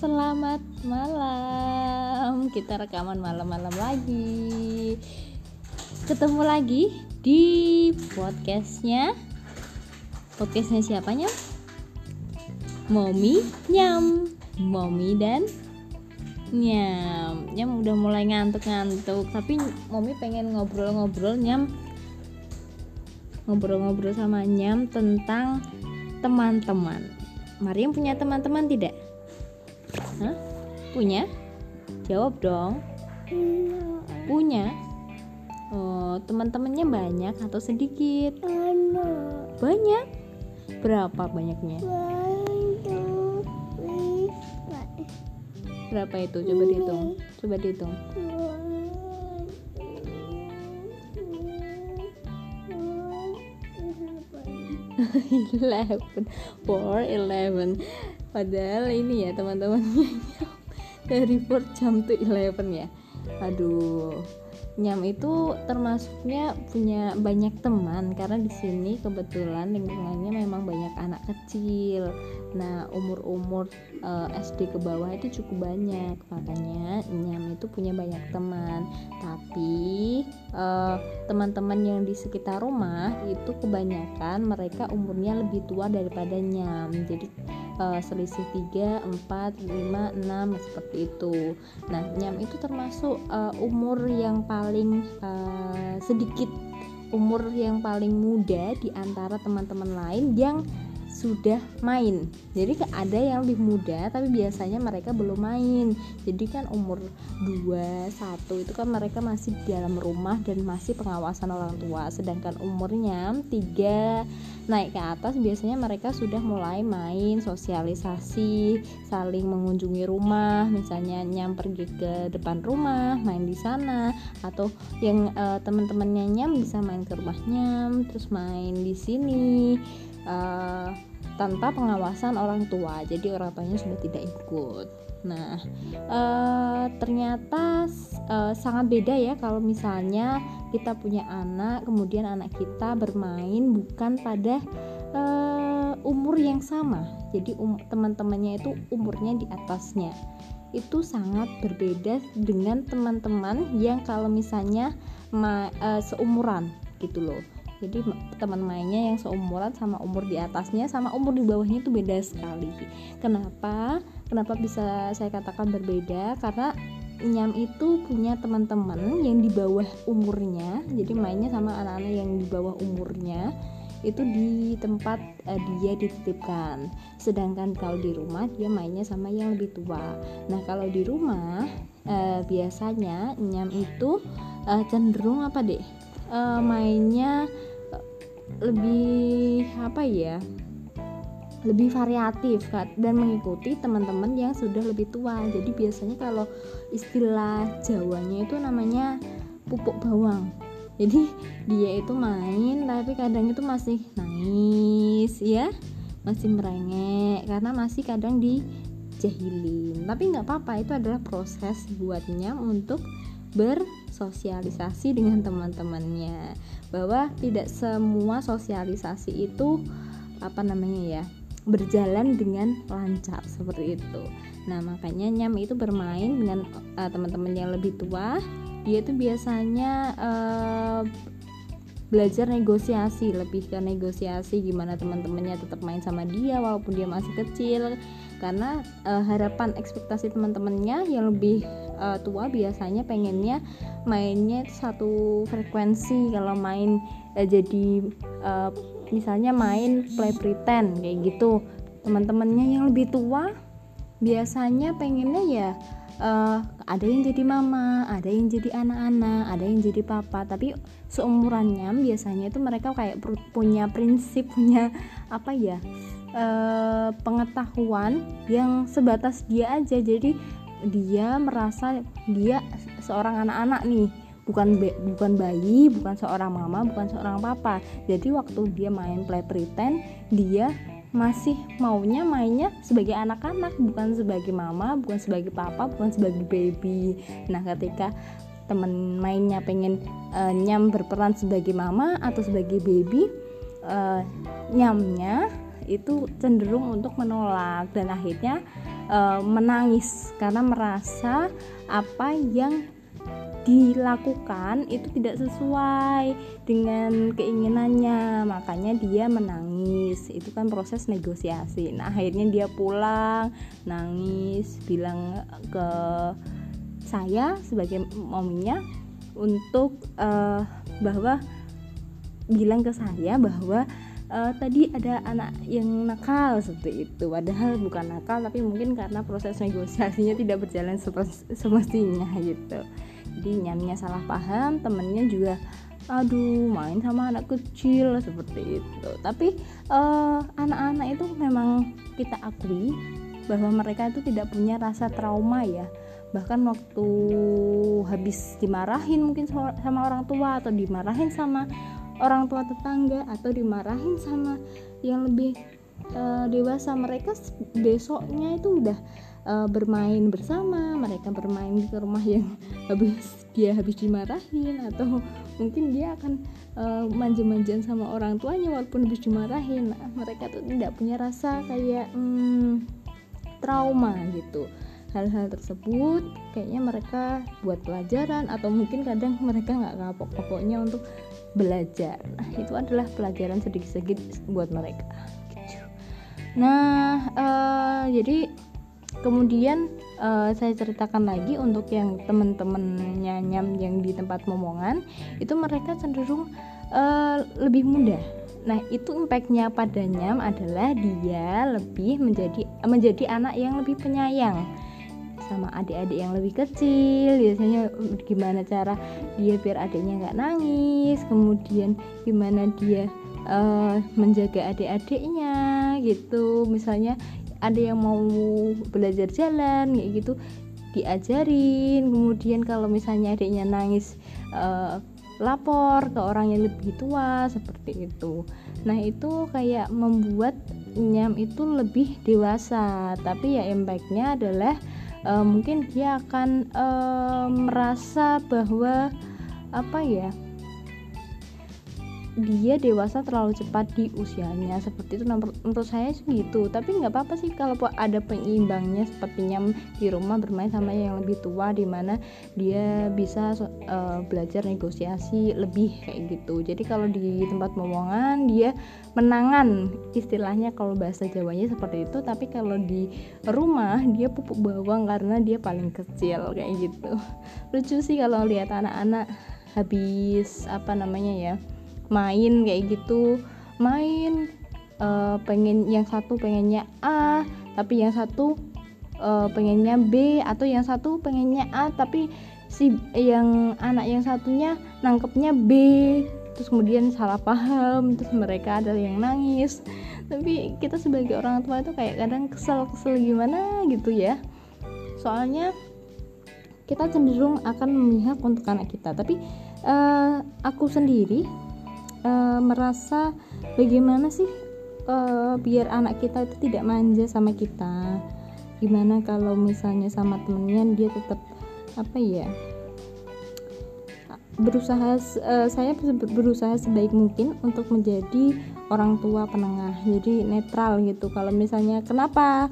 selamat malam. Kita rekaman malam-malam lagi. Ketemu lagi di podcastnya. Podcastnya siapanya? Momi Nyam. Momi dan Nyam. Nyam udah mulai ngantuk-ngantuk, tapi Momi pengen ngobrol-ngobrol Nyam ngobrol-ngobrol sama Nyam tentang teman-teman. Mariam punya teman-teman tidak? Hah? Punya? Jawab dong. Punya. Oh, teman-temannya banyak atau sedikit? Banyak. Berapa banyaknya? Berapa itu? Coba dihitung. Coba dihitung. eleven four eleven padahal ini ya teman-temannya dari four jam to eleven ya. Aduh nyam itu termasuknya punya banyak teman karena di sini kebetulan lingkungannya memang banyak anak kecil. Nah umur-umur uh, eh, SD ke bawah itu cukup banyak. Makanya nyam itu punya banyak teman. Tapi uh, teman-teman yang di sekitar rumah itu kebanyakan mereka umurnya lebih tua daripada nyam. Jadi uh, selisih 3, 4, 5, 6 seperti itu. Nah, nyam itu termasuk uh, umur yang paling uh, sedikit umur yang paling muda di antara teman-teman lain yang sudah main. Jadi ada yang lebih muda tapi biasanya mereka belum main. Jadi kan umur 2, 1 itu kan mereka masih di dalam rumah dan masih pengawasan orang tua. Sedangkan umurnya 3 naik ke atas biasanya mereka sudah mulai main sosialisasi saling mengunjungi rumah misalnya nyam pergi ke depan rumah main di sana atau yang uh, teman-temannya nyam bisa main ke rumahnya terus main di sini uh, tanpa pengawasan orang tua. Jadi orang tuanya sudah tidak ikut nah uh, ternyata uh, sangat beda ya kalau misalnya kita punya anak kemudian anak kita bermain bukan pada uh, umur yang sama. Jadi um, teman-temannya itu umurnya di atasnya. Itu sangat berbeda dengan teman-teman yang kalau misalnya ma, uh, seumuran gitu loh. Jadi teman mainnya yang seumuran sama umur di atasnya sama umur di bawahnya itu beda sekali. Kenapa kenapa bisa saya katakan berbeda? Karena Nyam itu punya teman-teman yang di bawah umurnya. Jadi mainnya sama anak-anak yang di bawah umurnya itu di tempat uh, dia dititipkan. Sedangkan kalau di rumah dia mainnya sama yang lebih tua. Nah kalau di rumah uh, biasanya nyam itu uh, cenderung apa deh uh, mainnya lebih apa ya lebih variatif dan mengikuti teman-teman yang sudah lebih tua. Jadi biasanya kalau istilah Jawanya itu namanya pupuk bawang. Jadi dia itu main tapi kadang itu masih nangis ya. Masih merengek karena masih kadang dijahilin. Tapi nggak apa-apa itu adalah proses buatnya untuk bersosialisasi dengan teman-temannya. Bahwa tidak semua sosialisasi itu apa namanya ya berjalan dengan lancar seperti itu. Nah makanya nyam itu bermain dengan uh, teman-teman yang lebih tua. Dia itu biasanya uh, belajar negosiasi lebih ke negosiasi gimana teman-temannya tetap main sama dia walaupun dia masih kecil. Karena uh, harapan ekspektasi teman-temannya yang lebih uh, tua biasanya pengennya mainnya satu frekuensi. Kalau main uh, jadi uh, misalnya main play pretend kayak gitu teman-temannya yang lebih tua biasanya pengennya ya uh, ada yang jadi mama, ada yang jadi anak-anak, ada yang jadi papa. Tapi seumurannya biasanya itu mereka kayak punya prinsip, punya apa ya uh, pengetahuan yang sebatas dia aja. Jadi dia merasa dia seorang anak-anak nih bukan bukan bayi, bukan seorang mama, bukan seorang papa. Jadi waktu dia main play pretend, dia masih maunya mainnya sebagai anak-anak bukan sebagai mama bukan sebagai papa bukan sebagai baby nah ketika temen mainnya pengen uh, nyam berperan sebagai mama atau sebagai baby uh, nyamnya itu cenderung untuk menolak dan akhirnya uh, menangis karena merasa apa yang dilakukan itu tidak sesuai dengan keinginannya. Makanya dia menangis. Itu kan proses negosiasi. Nah akhirnya dia pulang nangis bilang ke saya sebagai mominya untuk uh, bahwa bilang ke saya bahwa uh, tadi ada anak yang nakal seperti itu. Padahal bukan nakal tapi mungkin karena proses negosiasinya tidak berjalan semestinya gitu jadi nyamnya salah paham temennya juga aduh main sama anak kecil seperti itu. Tapi eh, anak-anak uh, itu memang kita akui bahwa mereka itu tidak punya rasa trauma ya. Bahkan waktu habis dimarahin mungkin sama orang tua atau dimarahin sama orang tua tetangga atau dimarahin sama yang lebih uh, dewasa mereka besoknya itu udah uh, bermain bersama mereka bermain di rumah yang habis dia habis dimarahin atau mungkin dia akan uh, manja-manjaan sama orang tuanya walaupun habis dimarahin. Nah, mereka tuh tidak punya rasa kayak hmm, trauma gitu. Hal-hal tersebut kayaknya mereka buat pelajaran atau mungkin kadang mereka nggak kapok pokoknya untuk belajar. Nah itu adalah pelajaran sedikit-sedikit buat mereka. Gitu. nah uh, jadi kemudian uh, saya ceritakan lagi untuk yang teman-teman nyanyam yang di tempat momongan itu mereka cenderung uh, lebih mudah. Nah itu impactnya pada nyam adalah dia lebih menjadi menjadi anak yang lebih penyayang sama adik-adik yang lebih kecil. Biasanya gimana cara dia biar adiknya nggak nangis kemudian gimana dia uh, menjaga adik-adiknya gitu. Misalnya ada yang mau belajar jalan kayak gitu diajarin. Kemudian kalau misalnya adiknya nangis uh, lapor ke orang yang lebih tua seperti itu. Nah itu kayak membuat nyam itu lebih dewasa. Tapi ya impactnya adalah uh, mungkin dia akan uh, merasa bahwa apa ya dia dewasa terlalu cepat di usianya. Seperti itu nah, menurut saya gitu. Tapi nggak apa-apa sih kalau ada penyeimbangnya sepertinya di rumah bermain sama yang lebih tua di mana dia bisa uh, belajar negosiasi lebih kayak gitu. Jadi kalau di tempat momongan dia menangan istilahnya kalau bahasa Jawanya seperti itu. Tapi kalau di rumah dia pupuk bawang karena dia paling kecil kayak gitu. Lucu sih kalau lihat anak-anak habis apa namanya ya main kayak gitu. Main uh, pengen yang satu pengennya A tapi yang satu uh, pengennya B atau yang satu pengennya A tapi si yang anak yang satunya nangkepnya B. Terus kemudian salah paham terus mereka ada yang nangis. Tapi kita sebagai orang tua itu kayak kadang kesel-kesel gimana gitu ya. Soalnya kita cenderung akan memihak untuk anak kita. Tapi uh, aku sendiri uh, merasa bagaimana sih uh, biar anak kita itu tidak manja sama kita? Gimana kalau misalnya sama temennya dia tetap apa ya berusaha uh, saya berusaha sebaik mungkin untuk menjadi orang tua penengah jadi netral gitu. Kalau misalnya kenapa?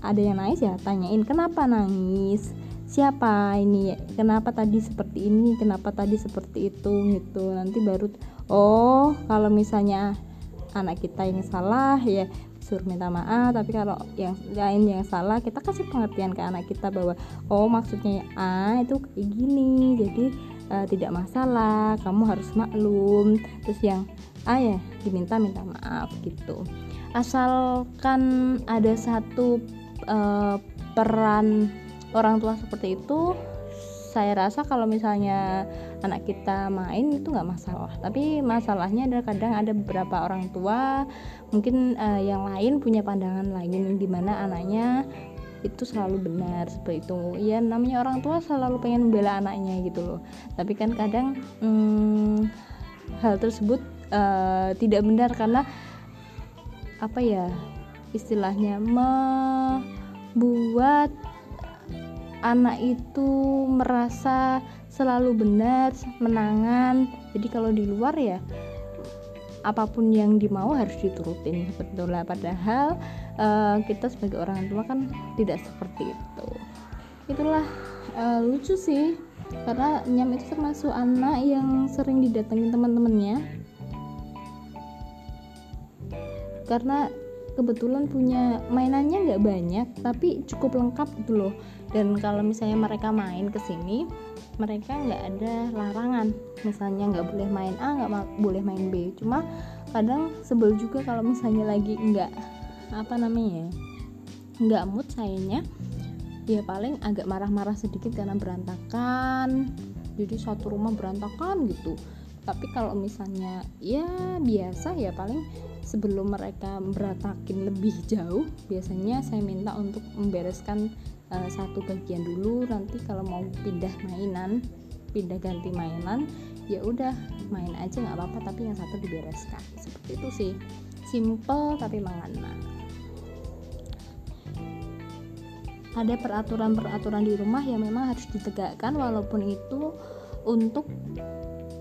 Ada yang nangis? Ya tanyain kenapa nangis? Siapa ini? Kenapa tadi seperti ini? Kenapa tadi seperti itu? Gitu. Nanti baru oh kalau misalnya anak kita yang salah ya suruh minta maaf. Tapi kalau yang lain yang salah kita kasih pengertian ke anak kita bahwa oh maksudnya A itu kayak gini jadi uh, tidak masalah kamu harus maklum. Terus yang A ya diminta minta maaf gitu. Asalkan ada satu uh, peran orang tua seperti itu saya rasa kalau misalnya anak kita main itu nggak masalah. Tapi masalahnya adalah kadang ada beberapa orang tua mungkin uh, yang lain punya pandangan lain di mana anaknya itu selalu benar seperti itu. Ya namanya orang tua selalu pengen membela anaknya gitu loh. Tapi kan kadang hmm, hal tersebut uh, tidak benar karena apa ya istilahnya membuat anak itu merasa selalu benar menangan. Jadi kalau di luar ya apa pun yang dimau harus diturutin sebetulnya padahal uh, kita sebagai orang tua kan tidak seperti itu. Itulah uh, lucu sih. Karena nyam itu termasuk anak yang sering didatengin teman-temannya. Karena kebetulan punya mainannya nggak banyak tapi cukup lengkap gitu loh dan kalau misalnya mereka main ke sini mereka nggak ada larangan. Misalnya nggak boleh main A nggak boleh main B. Cuma kadang sebel juga kalau misalnya lagi nggak apa namanya nggak mood sayanya ya paling agak marah-marah sedikit karena berantakan. Jadi satu rumah berantakan gitu. Tapi kalau misalnya ya biasa ya paling sebelum mereka beratakin lebih jauh biasanya saya minta untuk membereskan uh, satu bagian dulu nanti kalau mau pindah mainan pindah ganti mainan ya udah main aja nggak apa-apa tapi yang satu dibereskan. Seperti itu sih. Simple tapi mengena. Ada peraturan-peraturan di rumah yang memang harus ditegakkan walaupun itu untuk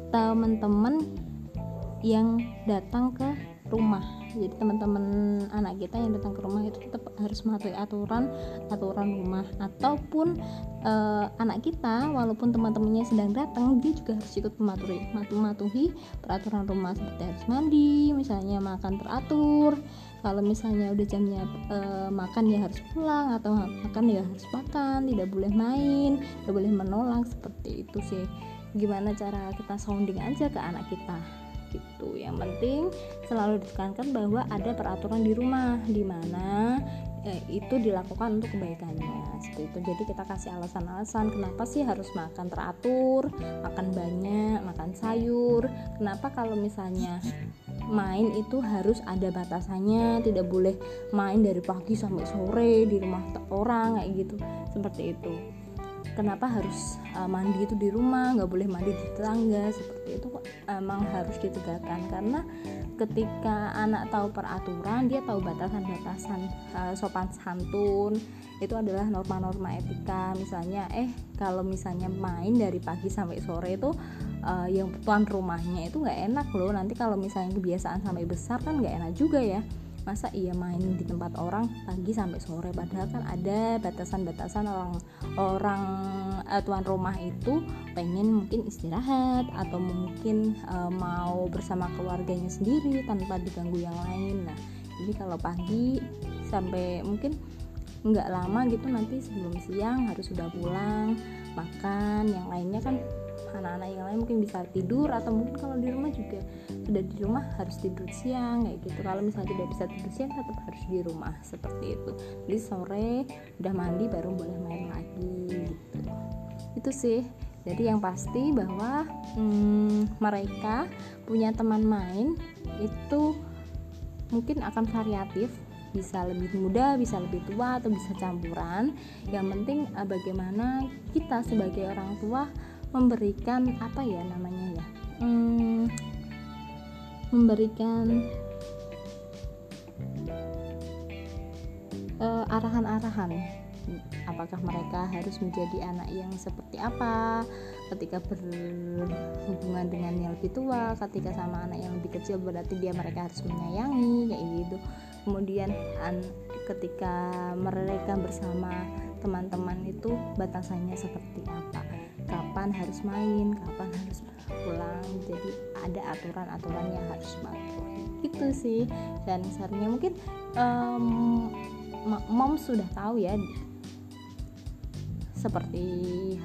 teman-teman yang datang ke rumah jadi teman-teman anak kita yang datang ke rumah itu tetap harus mematuhi aturan aturan rumah. Ataupun uh, anak kita walaupun teman-temannya sedang datang dia juga harus ikut mematuhi mematuhi peraturan rumah. Seperti harus mandi misalnya makan teratur. Kalau misalnya udah jamnya uh, makan ya harus pulang. Atau makan ya harus makan. Tidak boleh main tidak boleh menolak. Seperti itu sih. Gimana cara kita sounding aja ke anak kita gitu yang penting selalu ditekankan bahwa ada peraturan di rumah di mana eh, itu dilakukan untuk kebaikannya seperti itu. Jadi kita kasih alasan-alasan kenapa sih harus makan teratur makan banyak makan sayur? Kenapa kalau misalnya main itu harus ada batasannya tidak boleh main dari pagi sampai sore di rumah orang kayak gitu. Seperti itu kenapa harus uh, mandi itu di rumah nggak boleh mandi di tetangga seperti itu emang harus ditegakkan. Karena ketika anak tahu peraturan dia tahu batasan-batasan uh, sopan santun itu adalah norma-norma etika. Misalnya eh kalau misalnya main dari pagi sampai sore itu uh, yang tuan rumahnya itu nggak enak loh. Nanti kalau misalnya kebiasaan sampai besar kan nggak enak juga ya masa iya main di tempat orang pagi sampai sore? Padahal kan ada batasan-batasan orang orang uh, tuan rumah itu pengen mungkin istirahat atau mungkin uh, mau bersama keluarganya sendiri tanpa diganggu yang lain. Nah jadi kalau pagi sampai mungkin nggak lama gitu nanti sebelum siang harus sudah pulang makan yang lainnya kan anak-anak yang lain mungkin bisa tidur atau mungkin kalau di rumah juga sudah di rumah harus tidur siang kayak gitu. Kalau misalnya tidak bisa tidur siang tetap harus di rumah seperti itu. Jadi sore udah mandi baru boleh main lagi gitu. Itu sih. Jadi yang pasti bahwa hmm, mereka punya teman main itu mungkin akan variatif. Bisa lebih muda, bisa lebih tua atau bisa campuran. Yang penting uh, bagaimana kita sebagai orang tua memberikan apa ya namanya ya? Hmm, memberikan uh, arahan-arahan. Apakah mereka harus menjadi anak yang seperti apa? Ketika berhubungan dengan yang lebih tua ketika sama anak yang lebih kecil berarti dia mereka harus menyayangi kayak gitu. Kemudian an, ketika mereka bersama teman-teman itu batasannya seperti apa kapan harus main kapan harus pulang. Jadi ada aturan-aturan yang harus dipatuhi itu sih dan seharusnya mungkin um, mom sudah tahu ya seperti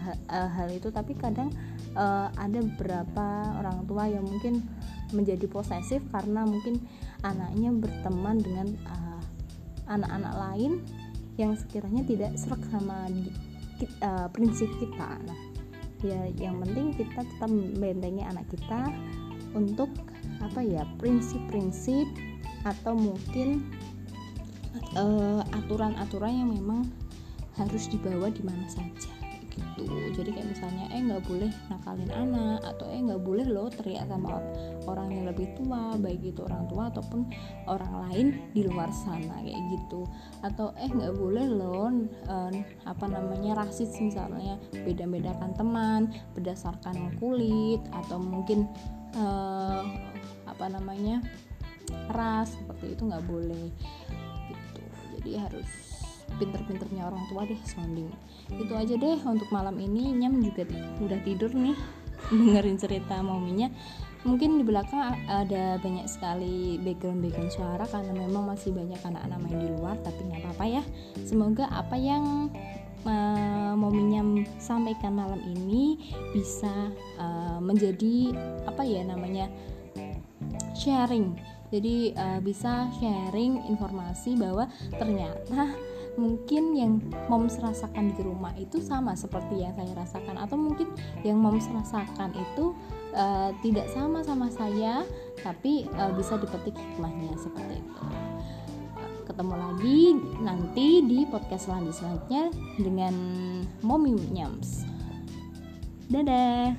hal, uh, hal itu. Tapi kadang uh, ada beberapa orang tua yang mungkin menjadi posesif karena mungkin anaknya berteman dengan uh, anak-anak lain yang sekiranya tidak serak sama uh, prinsip kita. Nah ya yang penting kita tetap membentengi anak kita untuk apa ya prinsip-prinsip atau mungkin uh, aturan-aturan yang memang harus dibawa di mana saja gitu. Jadi kayak misalnya eh nggak boleh nakalin anak atau eh nggak boleh loh teriak sama orang yang lebih tua baik itu orang tua ataupun orang lain di luar sana kayak gitu. Atau eh nggak boleh loh eh, apa namanya rasis misalnya beda-bedakan teman berdasarkan kulit atau mungkin eh, apa namanya ras seperti itu nggak boleh gitu. Jadi harus pinter-pinternya orang tua deh sounding. Itu aja deh untuk malam ini. Nyam juga udah tidur nih. Dengerin cerita mominya. Mungkin di belakang ada banyak sekali background-background suara karena memang masih banyak anak-anak main di luar tapi nggak apa-apa ya. Semoga apa yang uh, mominya sampaikan malam ini bisa uh, menjadi apa ya namanya sharing. Jadi uh, bisa sharing informasi bahwa ternyata mungkin yang moms rasakan di rumah itu sama seperti yang saya rasakan. Atau mungkin yang moms rasakan itu uh, tidak sama sama saya tapi uh, bisa dipetik hikmahnya seperti itu. Ketemu lagi nanti di podcast selanjutnya dengan Mommy Nyams dadah